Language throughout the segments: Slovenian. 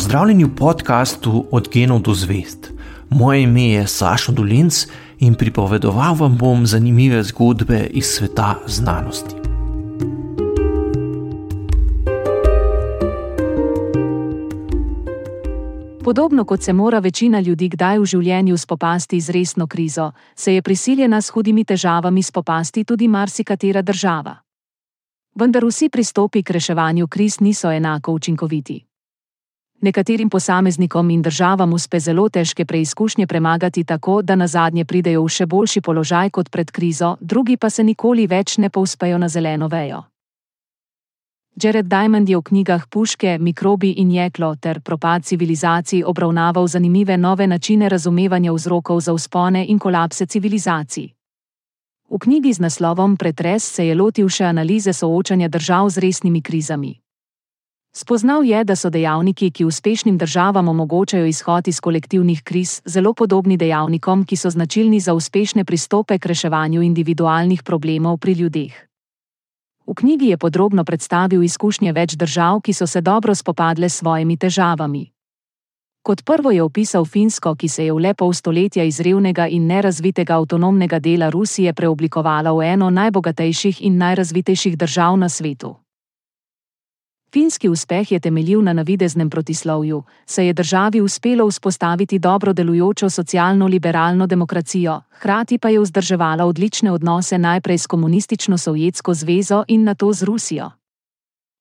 Pozdravljeni v podkastu Od genov do zvest. Moje ime je Sašo Dolinc in pripovedoval vam bom zanimive zgodbe iz sveta znanosti. Podobno kot se mora večina ljudi kdaj v življenju spopasti z resno krizo, se je prisiljena s hudimi težavami spopasti tudi marsikatera država. Vendar vsi pristopi k reševanju kriz niso enako učinkoviti. Nekaterim posameznikom in državam uspe zelo težke preizkušnje premagati tako, da na zadnje pridejo v še boljši položaj kot pred krizo, drugi pa se nikoli več ne povspejo na zeleno vejo. Jared Diamond je v knjigah Puške, Mikrobi in Jeklo ter Propad civilizacij obravnaval zanimive nove načine razumevanja vzrokov za uspone in kolapse civilizacij. V knjigi z naslovom Pretres se je lotil še analize soočanja držav z resnimi krizami. Spoznal je, da so dejavniki, ki uspešnim državam omogočajo izhod iz kolektivnih kriz, zelo podobni dejavnikom, ki so značilni za uspešne pristope k reševanju individualnih problemov pri ljudeh. V knjigi je podrobno predstavil izkušnje več držav, ki so se dobro spopadle s svojimi težavami. Kot prvo je opisal Finsko, ki se je v le pol stoletja iz revnega in nerazvitega avtonomnega dela Rusije preoblikovala v eno najbogatejših in najrazvitejših držav na svetu. Finski uspeh je temeljil na navideznem protislovju, saj je državi uspelo vzpostaviti dobro delujočo socialno-liberalno demokracijo, hkrati pa je vzdrževala odlične odnose najprej s komunistično Sovjetsko zvezo in nato z Rusijo.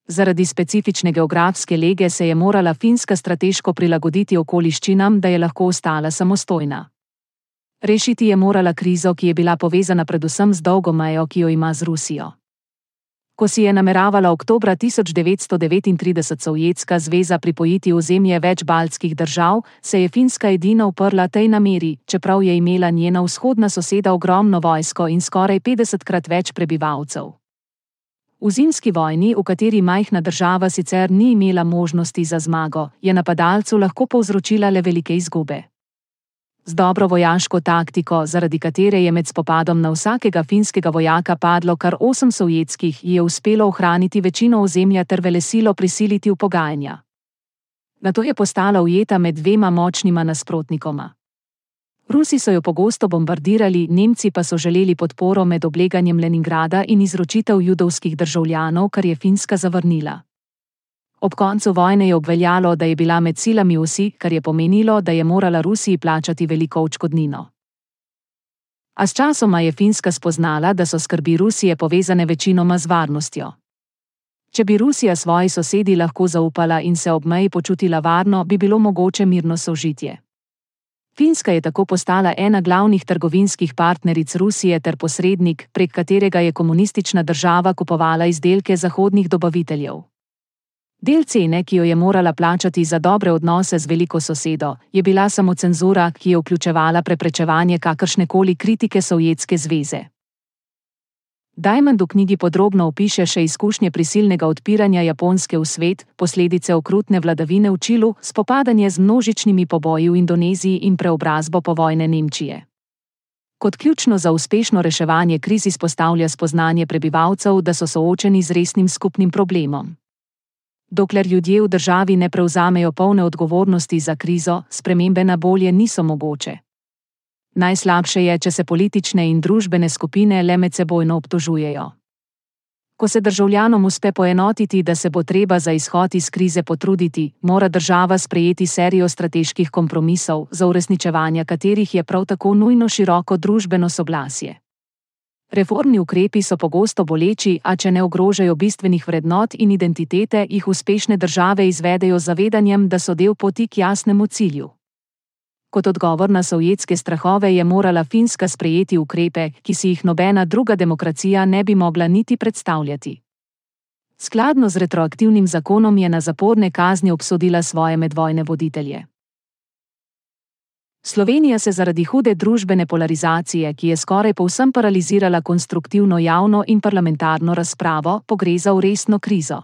Zaradi specifične geografske lege se je morala Finska strateško prilagoditi okoliščinam, da je lahko ostala samostojna. Rešiti je morala krizo, ki je bila povezana predvsem z dolgo mejo, ki jo ima z Rusijo. Ko si je nameravala oktobra 1939 Sovjetska zveza pripojiti ozemlje več baltskih držav, se je Finska edina uprla tej nameri, čeprav je imela njena vzhodna soseda ogromno vojsko in skoraj 50krat več prebivalcev. V zimski vojni, v kateri majhna država sicer ni imela možnosti za zmago, je napadalcu lahko povzročila le velike izgube z dobro vojaško taktiko, zaradi katere je med spopadom na vsakega finskega vojaka padlo kar osem sovjetskih, je uspelo ohraniti večino ozemlja ter velesilo prisiliti v pogajanja. Na to je postala ujeta med dvema močnima nasprotnikoma. Rusi so jo pogosto bombardirali, Nemci pa so želeli podporo med obleganjem Leningrada in izročitev judovskih državljanov, kar je Finska zavrnila. Ob koncu vojne je obveljalo, da je bila med silami vsi, kar je pomenilo, da je morala Rusiji plačati veliko očkodnino. A s časoma je Finska spoznala, da so skrbi Rusije povezane večinoma z varnostjo. Če bi Rusija svoji sosedi lahko zaupala in se ob meji počutila varno, bi bilo mogoče mirno sožitje. Finska je tako postala ena glavnih trgovinskih partneric Rusije ter posrednik, prek katerega je komunistična država kupovala izdelke zahodnih dobaviteljev. Del cene, ki jo je morala plačati za dobre odnose z veliko sosedo, je bila samo cenzura, ki je vključevala preprečevanje kakršne koli kritike Sovjetske zveze. Diamond v knjigi podrobno opiše še izkušnje prisilnega odpiranja Japonske v svet, posledice okrutne vladavine v Čilu, spopadanje z množičnimi poboji v Indoneziji in preobrazbo povojne Nemčije. Kot ključno za uspešno reševanje kriz izpostavlja spoznanje prebivalcev, da so soočeni z resnim skupnim problemom. Dokler ljudje v državi ne prevzamejo polne odgovornosti za krizo, spremembe na bolje niso mogoče. Najslabše je, če se politične in družbene skupine le med sebojno obtožujejo. Ko se državljanom uspe poenotiti, da se bo treba za izhod iz krize potruditi, mora država sprejeti serijo strateških kompromisov, za uresničevanje katerih je prav tako nujno široko družbeno soglasje. Reformni ukrepi so pogosto boleči, a če ne ogrožajo bistvenih vrednot in identitete, jih uspešne države izvedejo z zavedanjem, da so del poti k jasnemu cilju. Kot odgovor na sovjetske strahove je morala Finska sprejeti ukrepe, ki si jih nobena druga demokracija ne bi mogla niti predstavljati. Skladno z retroaktivnim zakonom je na zaporne kazni obsodila svoje medvojne voditelje. Slovenija se zaradi hude družbene polarizacije, ki je skoraj povsem paralizirala konstruktivno javno in parlamentarno razpravo, pogreza v resno krizo.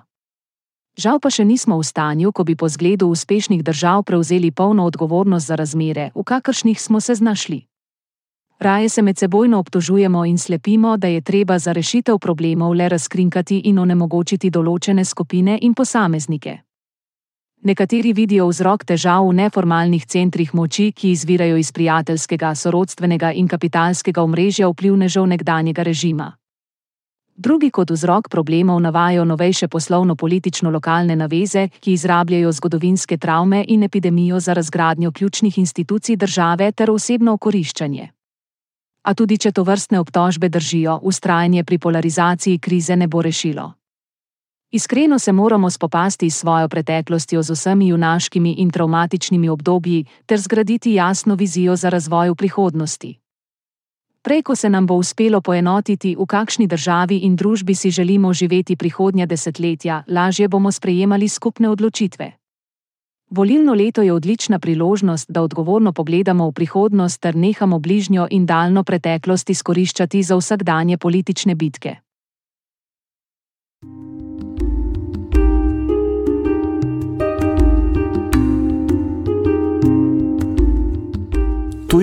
Žal pa še nismo v stanju, ko bi po zgledu uspešnih držav prevzeli polno odgovornost za razmere, v kakršnih smo se znašli. Raje se med sebojno obtožujemo in slepimo, da je treba za rešitev problemov le razkrinkati in onemogočiti določene skupine in posameznike. Nekateri vidijo vzrok težav v neformalnih centrih moči, ki izvirajo iz prijateljskega, sorodstvenega in kapitalskega omrežja vplivnežev nekdanjega režima. Drugi kot vzrok problemov navajajo novejše poslovno-politično lokalne naveze, ki izrabljajo zgodovinske travme in epidemijo za razgradnjo ključnih institucij države ter osebno okoriščanje. A tudi če to vrstne obtožbe držijo, ustrajanje pri polarizaciji krize ne bo rešilo. Iskreno se moramo spopasti s svojo preteklostjo, z vsemi junaškimi in traumatičnimi obdobji, ter zgraditi jasno vizijo za razvoj v prihodnosti. Prej, ko se nam bo uspelo poenotiti, v kakšni državi in družbi si želimo živeti prihodnja desetletja, lažje bomo sprejemali skupne odločitve. Volilno leto je odlična priložnost, da odgovorno pogledamo v prihodnost ter nehamo bližnjo in daljno preteklost izkoriščati za vsakdanje politične bitke.